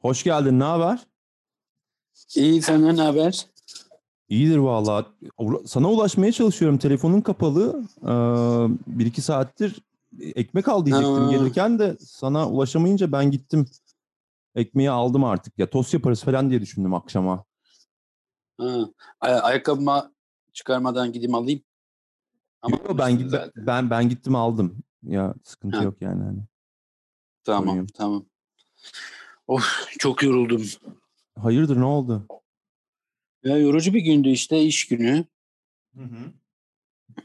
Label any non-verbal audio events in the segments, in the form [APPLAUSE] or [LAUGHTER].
Hoş geldin. Ne haber? İyi senden ne haber? İyidir vallahi. Ula- Sana ulaşmaya çalışıyorum. Telefonun kapalı. Ee, bir iki saattir ekmek al diyecektim Ha. gelirken de sana ulaşamayınca ben gittim. Ekmeği aldım artık. Ya tost yaparız falan diye düşündüm akşama. Ha. Ay- ayakkabımı çıkarmadan gideyim alayım. Ama Yo, ben, zaten. ben ben gittim aldım. Ya sıkıntı Ha. yok yani. Hani. Tamam sorayım. tamam. Of çok yoruldum. Hayırdır ne oldu? Ya yorucu bir gündü işte iş günü. Hı hı.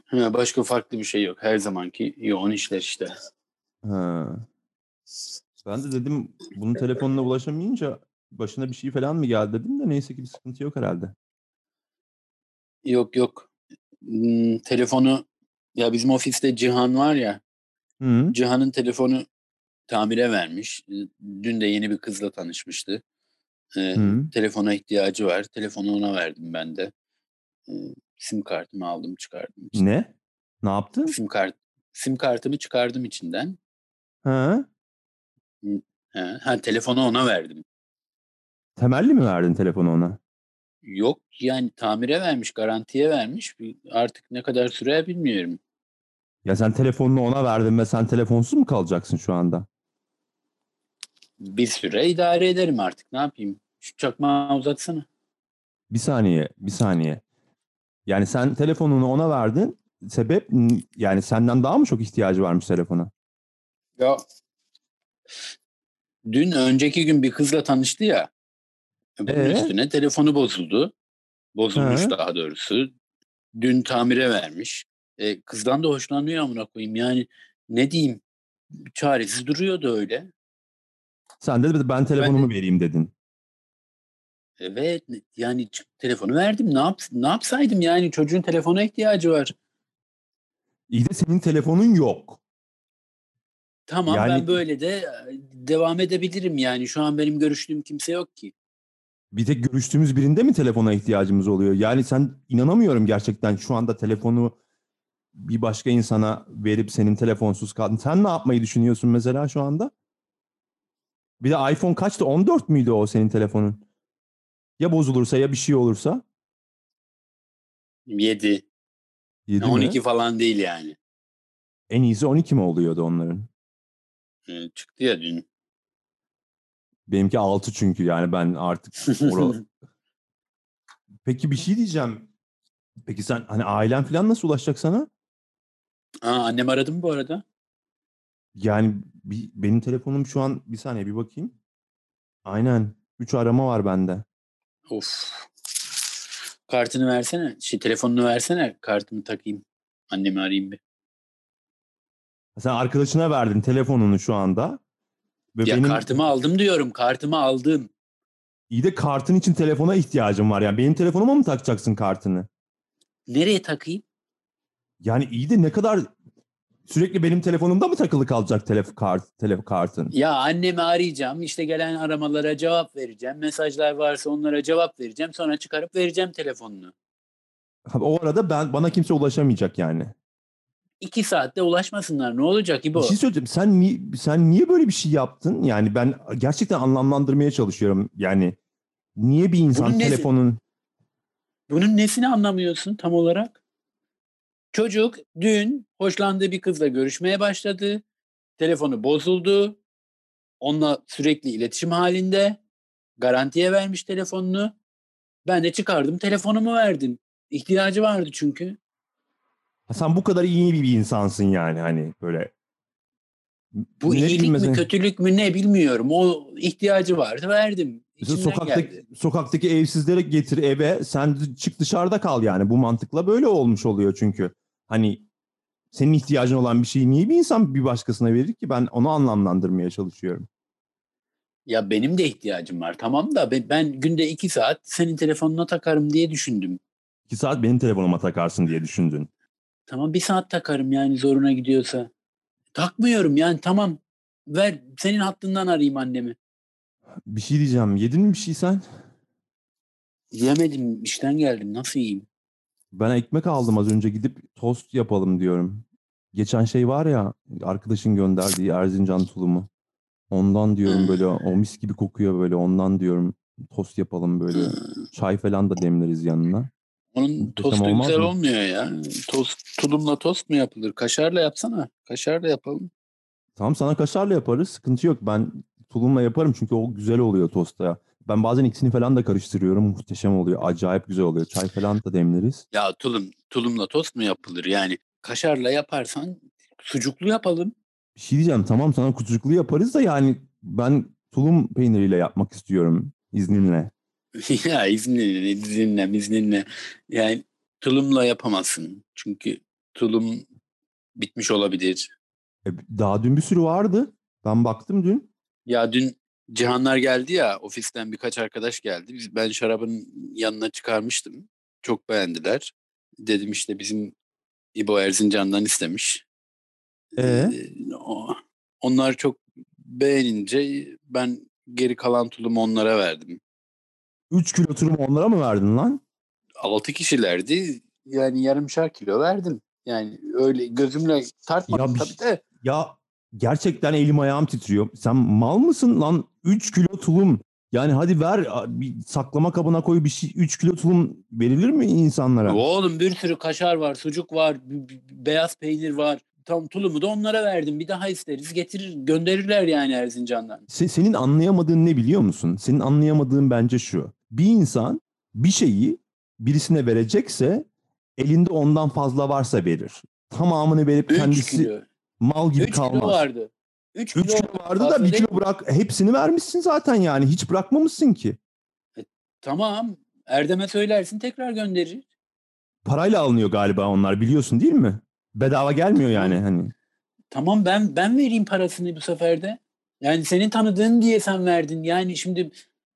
Ha, başka farklı bir şey yok. Her zamanki yoğun işler işte. Ha. Ben de dedim bunun telefonuna ulaşamayınca başına bir şey falan mı geldi dedim de neyse ki bir sıkıntı yok herhalde. Yok yok. Hmm, telefonu ya bizim ofiste Cihan var ya. Hı. Cihan'ın telefonu tamire vermiş. Dün de yeni bir kızla tanışmıştı. Hı. telefona ihtiyacı var. Telefonu ona verdim ben de. Ee, sim kartımı aldım çıkardım. işte. Ne? Ne yaptın? Sim kart sim kartımı çıkardım içinden. Ha? Ha, ha telefonu ona verdim. Temelli mi verdin telefonu ona? Yok yani tamire vermiş, garantiye vermiş. Artık ne kadar sürer bilmiyorum. Ya sen telefonunu ona verdin ve sen telefonsuz mu kalacaksın şu anda? Bir süre idare ederim artık. Ne yapayım? Şu çakmağı uzatsana. Bir saniye, bir saniye. Yani sen telefonunu ona verdin. Sebep yani senden daha mı çok ihtiyacı varmış telefona? Ya dün önceki gün bir kızla tanıştı ya. Bunun Ee? üstüne telefonu bozuldu. Bozulmuş He. daha doğrusu. Dün tamire vermiş. E, kızdan da hoşlanıyor amına koyayım. Yani ne diyeyim? Çaresiz duruyordu öyle. Sen de ben telefonumu de- vereyim dedin. Evet yani telefonu verdim. Ne yap ne yapsaydım yani çocuğun telefona ihtiyacı var. İyi de senin telefonun yok. Tamam Yani- ben böyle de e, devam edebilirim yani. Şu an benim görüştüğüm kimse yok ki. Bir tek görüştüğümüz birinde mi telefona ihtiyacımız oluyor? Yani sen inanamıyorum gerçekten şu anda telefonu bir başka insana verip senin telefonsuz kaldın. Sen ne yapmayı düşünüyorsun mesela şu anda? Bir de iPhone kaçtı? 14 müydü o senin telefonun? Ya bozulursa ya bir şey olursa? 7, 7 mi? 12 falan değil yani. En iyisi 12 mi oluyordu onların? Çıktı ya dün. Benimki 6 çünkü yani ben artık oral- [LAUGHS] Peki bir şey diyeceğim. Peki sen hani ailen falan nasıl ulaşacak sana? Aa, annem aradı mı bu arada? Yani bir, benim telefonum şu an bir saniye bir bakayım. Aynen. 3 arama var bende. Of. Kartını versene. Şey, telefonunu versene. Kartımı takayım. Annemi arayayım bir. Sen arkadaşına verdin telefonunu şu anda. Ve Ya benim kartımı aldım diyorum. Kartımı aldım. iyi de kartın için telefona ihtiyacım var. Yani benim telefonuma mı takacaksın kartını? Nereye takayım? Yani iyi de ne kadar sürekli benim telefonumda mı takılı kalacak telef kart telef kartın? Ya annemi arayacağım. işte gelen aramalara cevap vereceğim. Mesajlar varsa onlara cevap vereceğim. Sonra çıkarıp vereceğim telefonunu. O arada ben bana kimse ulaşamayacak yani. İki saatte ulaşmasınlar. Ne olacak İbo? Bir şey söyleyeceğim. Sen niye sen niye böyle bir şey yaptın? Yani ben gerçekten anlamlandırmaya çalışıyorum. Yani niye bir insan Bunun nesi- telefonun Bunun nesini anlamıyorsun tam olarak? Çocuk dün hoşlandığı bir kızla görüşmeye başladı. Telefonu bozuldu. Onunla sürekli iletişim halinde. Garantiye vermiş telefonunu. Ben de çıkardım telefonumu verdim. İhtiyacı vardı çünkü. Ha, sen bu kadar iyi bir insansın yani hani böyle. Bu Ne iyilik mesela- mi kötülük mü ne bilmiyorum. O ihtiyacı vardı verdim. İçimden sokaktaki, geldi. sokaktaki evsizlere getir eve sen çık dışarıda kal yani bu mantıkla böyle olmuş oluyor çünkü. Hani senin ihtiyacın olan bir şeyi niye bir insan bir başkasına verir ki ben onu anlamlandırmaya çalışıyorum. Ya benim de ihtiyacım var tamam da ben, günde iki saat senin telefonuna takarım diye düşündüm. İki saat benim telefonuma takarsın diye düşündün. Tamam bir saat takarım yani zoruna gidiyorsa. Takmıyorum yani tamam. Ver senin hattından arayayım annemi. Bir şey diyeceğim yedin mi bir şey sen? Yemedim işten geldim nasıl yiyeyim? Ben ekmek aldım az önce gidip tost yapalım diyorum. Geçen şey var ya arkadaşın gönderdiği Erzincan tulumu. Ondan diyorum böyle o mis gibi kokuyor böyle ondan diyorum tost yapalım böyle. Çay falan da demleriz yanına. Onun tostu güzel mı? olmuyor ya. Tost, tulumla tost mu yapılır? Kaşarla yapsana. Kaşarla yapalım. Tamam sana kaşarla yaparız. Sıkıntı yok. Ben tulumla yaparım çünkü o güzel oluyor tosta. Ben bazen ikisini falan da karıştırıyorum. Muhteşem oluyor. Acayip güzel oluyor. Çay falan da demleriz. Ya tulum, tulumla tost mu yapılır? Yani kaşarla yaparsan sucuklu yapalım. Bir şey diyeceğim. Tamam sana kutucuklu yaparız da yani ben tulum peyniriyle yapmak istiyorum izninle. [LAUGHS] ya izninle, izninle, izninle. Yani tulumla yapamazsın. Çünkü tulum bitmiş olabilir. E, daha dün bir sürü vardı. Ben baktım dün. Ya dün Cihanlar geldi ya ofisten birkaç arkadaş geldi. Biz, ben şarabın yanına çıkarmıştım. Çok beğendiler. Dedim işte bizim İbo Erzincan'dan istemiş. Ee? Ee, onlar çok beğenince ben geri kalan tulumu onlara verdim. 3 kilo tulumu onlara mı verdin lan? 6 kişilerdi. Yani yarımşar kilo verdim. Yani öyle gözümle tartmadım Ya bir tabii de. Ya gerçekten elim ayağım titriyor. Sen mal mısın lan? 3 kilo tulum. Yani hadi ver bir saklama kabına koy bir şey. 3 kilo tulum verilir mi insanlara? Oğlum bir sürü kaşar var, sucuk var, beyaz peynir var. Tam tulumu da onlara verdim. Bir daha isteriz. Getirir, gönderirler yani Erzincan'dan. Se- senin anlayamadığın ne biliyor musun? Senin anlayamadığın bence şu. Bir insan bir şeyi birisine verecekse elinde ondan fazla varsa verir. Tamamını verip 3 kendisi. Mal gibi 3 kilo kalmaz. vardı. 3 3 kilo vardı da fazla 1 değil kilo bırak. Hepsini vermişsin zaten yani. Hiç bırakmamışsın ki. Tamam. Erdem'e söylersin tekrar gönderir. Parayla alınıyor galiba onlar biliyorsun değil mi? Bedava gelmiyor yani hani. Tamam ben ben vereyim parasını bu sefer de. Yani senin tanıdığın diye sen verdin. Yani şimdi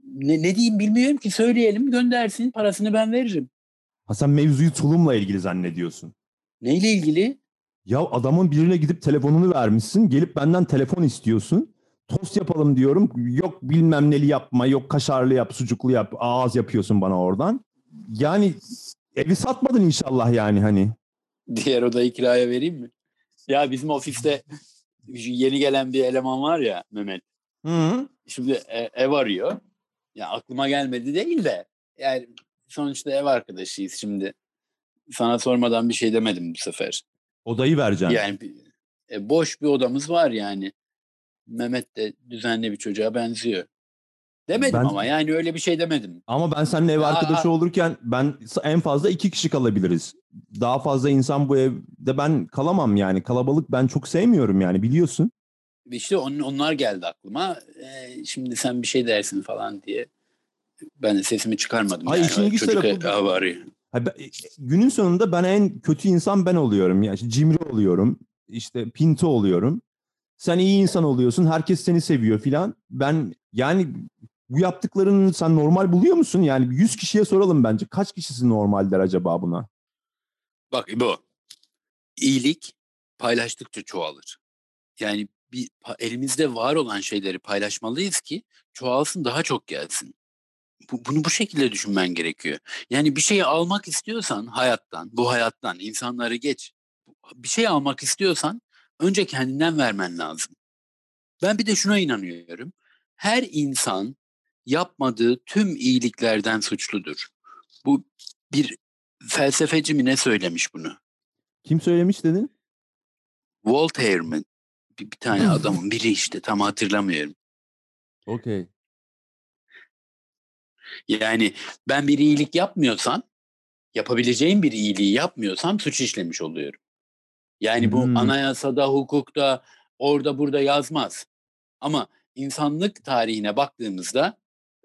ne, ne diyeyim bilmiyorum ki söyleyelim göndersin parasını ben veririm. Ha sen mevzuyu tulumla ilgili zannediyorsun. Neyle ilgili? Ya adamın birine gidip telefonunu vermişsin. Gelip benden telefon istiyorsun. Tost yapalım diyorum. Yok bilmem neli yapma. Yok kaşarlı yap, sucuklu yap. Ağız yapıyorsun bana oradan. Yani evi satmadın inşallah yani hani. Diğer odayı kiraya vereyim mi? Ya bizim ofiste yeni gelen bir eleman var ya Mehmet. Hı. Şimdi e- ev arıyor. Ya aklıma gelmedi değil de yani sonuçta ev arkadaşıyız şimdi. Sana sormadan bir şey demedim bu sefer. Odayı vereceksin. Yani e, boş bir odamız var yani. Mehmet de düzenli bir çocuğa benziyor. Demedim Ben- ama yani öyle bir şey demedim. Ama ben seninle ev arkadaşı aa. olurken ben en fazla iki kişi kalabiliriz. Daha fazla insan bu evde ben kalamam yani. Kalabalık ben çok sevmiyorum yani biliyorsun. İşte on, onlar geldi aklıma. E, şimdi sen bir şey dersin falan diye. Ben de sesimi çıkarmadım. Ay, yani. işin ilginç tarafı e, günün sonunda ben en kötü insan ben oluyorum. Yani cimri oluyorum. İşte pinto oluyorum. Sen iyi insan oluyorsun. Herkes seni seviyor filan. Ben yani bu yaptıklarını sen normal buluyor musun? Yani 100 kişiye soralım bence. Kaç kişisi normal der acaba buna? Bak bu. İyilik paylaştıkça çoğalır. Yani bir elimizde var olan şeyleri paylaşmalıyız ki çoğalsın daha çok gelsin. Bu, bunu bu şekilde düşünmen gerekiyor. Yani bir şeyi almak istiyorsan hayattan, bu hayattan, insanları geç. Bir şey almak istiyorsan önce kendinden vermen lazım. Ben bir de şuna inanıyorum. Her insan yapmadığı tüm iyiliklerden suçludur. Bu bir felsefeci mi ne söylemiş bunu? Kim söylemiş dedin? Voltaire mi? Bir, bir tane [LAUGHS] adamın biri işte tam hatırlamıyorum. Okey. Yani ben bir iyilik yapmıyorsam, yapabileceğim bir iyiliği yapmıyorsam suç işlemiş oluyorum. Yani bu Hmm. anayasada, hukukta, orada burada yazmaz. Ama insanlık tarihine baktığımızda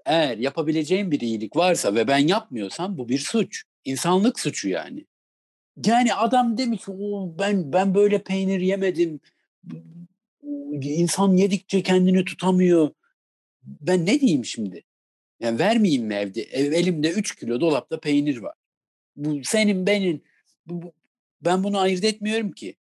eğer yapabileceğim bir iyilik varsa ve ben yapmıyorsam bu bir suç. İnsanlık suçu yani. Yani adam demiş ki "Oo, ben ben böyle peynir yemedim. İnsan yedikçe kendini tutamıyor. Ben ne diyeyim şimdi? Yani vermeyeyim mi evde? Ev, elimde 3 kilo dolapta peynir var. Bu senin benim. Bu, bu- ben bunu ayırt etmiyorum ki.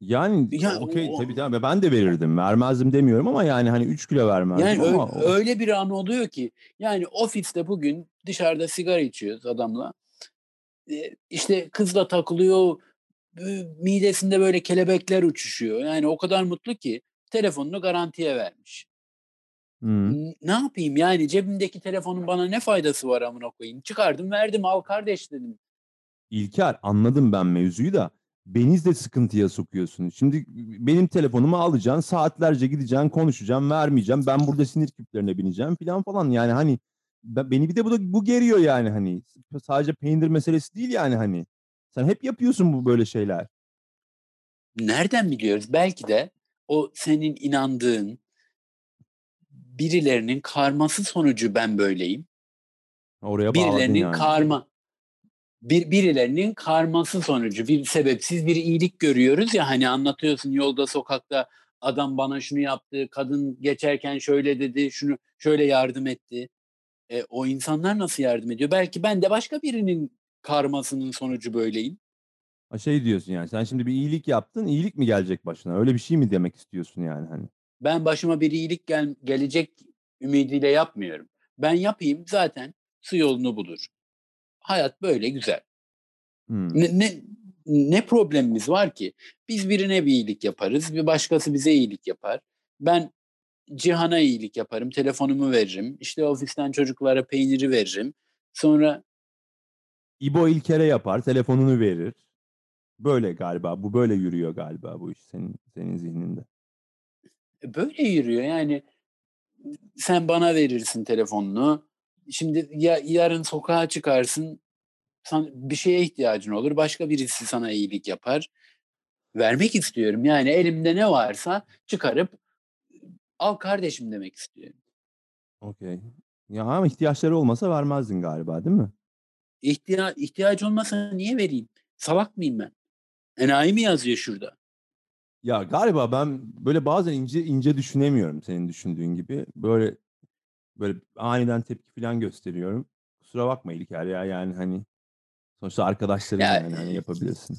Yani Ya okey tabii tabii ben de verirdim. Vermezdim demiyorum ama yani hani 3 kilo vermezdim Yani ama o- öyle bir an oluyor ki yani ofiste bugün dışarıda sigara içiyoruz adamla. Ee, işte kızla takılıyor. e, Midesinde böyle kelebekler uçuşuyor. Yani o kadar mutlu ki telefonunu garantiye vermiş. N- Ne yapayım yani cebimdeki telefonun bana ne faydası var amına koyayım? Çıkardım verdim al kardeş dedim. İlker anladım ben mevzuyu da beni de sıkıntıya sokuyorsun. Şimdi benim telefonumu alacaksın saatlerce gideceksin konuşacağım vermeyeceğim. Ben burada sinir küplerine bineceğim falan falan yani hani ben- beni bir de bu da bu geriyor yani hani sadece peynir meselesi değil yani hani. Sen hep yapıyorsun bu böyle şeyler. Nereden biliyoruz? Belki de o senin inandığın birilerinin karması sonucu ben böyleyim. Oraya Birilerinin yani. karma bir birilerinin karması sonucu bir sebepsiz bir iyilik görüyoruz ya hani anlatıyorsun yolda sokakta adam bana şunu yaptı, kadın geçerken şöyle dedi, şunu şöyle yardım etti. E, o insanlar nasıl yardım ediyor? Belki ben de başka birinin karmasının sonucu böyleyim. Ha şey diyorsun yani sen şimdi bir iyilik yaptın iyilik mi gelecek başına öyle bir şey mi demek istiyorsun yani hani. Ben başıma bir iyilik gel- gelecek ümidiyle yapmıyorum. Ben yapayım zaten su yolunu bulur. Hayat böyle güzel. Hmm. Ne, ne, ne problemimiz var ki? Biz birine bir iyilik yaparız, bir başkası bize iyilik yapar. Ben Cihan'a iyilik yaparım, telefonumu veririm. İşte ofisten çocuklara peyniri veririm. Sonra İbo İlker'e yapar, telefonunu verir. Böyle galiba, bu böyle yürüyor galiba bu iş senin senin zihninde. Böyle yürüyor. Yani sen bana verirsin telefonunu. Şimdi ya, yarın sokağa çıkarsın, san, bir şeye ihtiyacın olur. Başka birisi sana iyilik yapar. Vermek istiyorum. Yani elimde ne varsa çıkarıp al kardeşim demek istiyorum. Okey. Ya ama ihtiyaçları olmasa vermezdin galiba, değil mi? İhtiya ihtiyaç olmasa niye vereyim? Salak mıyım ben? Enayi mi yazıyor şurada? Ya galiba ben böyle bazen ince ince düşünemiyorum senin düşündüğün gibi. Böyle böyle aniden tepki falan gösteriyorum. Kusura bakma İlker ya yani hani sonuçta arkadaşların Ya, yani hani yapabilirsin.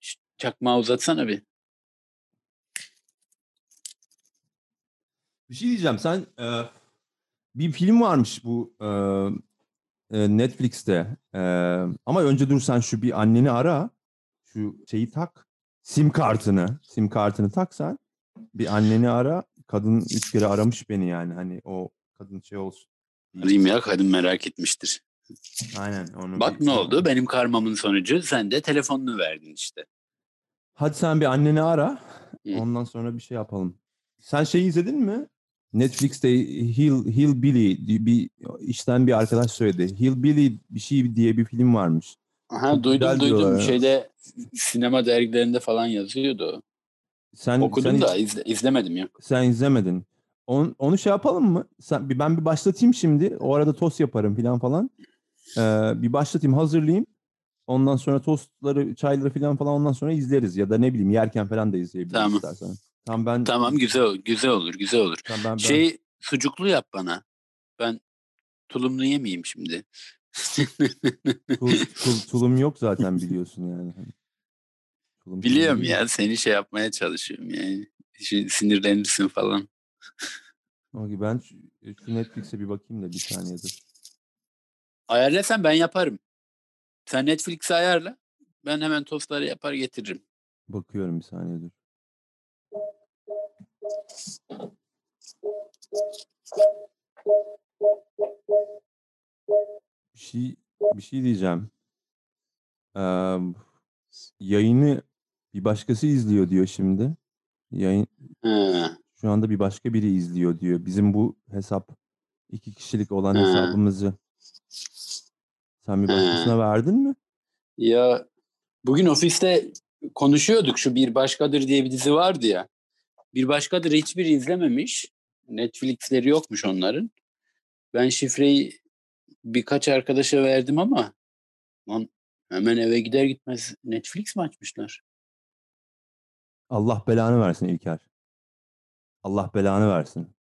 Şşt, Çakmağı uzatsana bir. Bir şey diyeceğim. Sen e, bir film varmış bu e, e, Netflix'te. E, ama önce dur sen şu bir anneni ara. Şu şeyi tak. Sim kartını. Sim kartını tak sen. Bir anneni ara. Kadın üç kere aramış beni yani. Hani o kadın şey olsun. Arayayım ya kadın merak etmiştir. Aynen. Onu Bak bir- ne oldu? Benim karmamın sonucu sen de telefonunu verdin işte. Hadi sen bir anneni ara. Hı. Ondan sonra bir şey yapalım. Sen şeyi izledin mi? Netflix'te Hill, Hillbilly diye bir işten bir arkadaş söyledi. Hillbilly bir şey diye bir film varmış. Aha duydum güzel duydum. ya. Şeyde sinema dergilerinde falan yazıyordu. Sen Okudum sen, da izle- izlemedim ya. sen izlemedin. On, onu şey yapalım mı? Sen ben bir başlatayım şimdi. O arada tost yaparım falan falan. Ee, bir başlatayım, hazırlayayım. Ondan sonra tostları, çayları falan falan ondan sonra izleriz ya da ne bileyim yerken falan da izleyebiliriz Tamam. istersen. Tamam ben Tamam güzel güzel olur güzel olur. Tamam, ben, ben Şey sucuklu yap bana. Ben tulumlu yemeyeyim şimdi. Tul- tul- [LAUGHS] tulum yok zaten biliyorsun yani. Hani Tulum- Biliyorum tulum ya seni şey yapmaya çalışıyorum yani. Şimdi sinirlenirsin falan. Okey, ben şu, şu Netflix'e bir bakayım da bir saniye dur. Ayarlasan ben yaparım. Sen Netflix'i ayarla. Ben hemen tostları yapar getiririm. Bakıyorum bir saniye dur. Bir şey bir şey diyeceğim. Eee, yayını bir başkası izliyor diyor şimdi. Yayın Ha, şu anda bir başka biri izliyor diyor. Bizim bu hesap iki kişilik olan Ha. hesabımızı sen bir başkasına Ha. verdin mi? Ya bugün ofiste konuşuyorduk şu Bir Başkadır diye bir dizi vardı ya. Bir Başkadır hiçbiri izlememiş. Netflix'leri yokmuş onların. Ben şifreyi birkaç arkadaşa verdim ama lan hemen eve gider gitmez Netflix mi açmışlar? Allah belanı versin İlker. Allah belanı versin.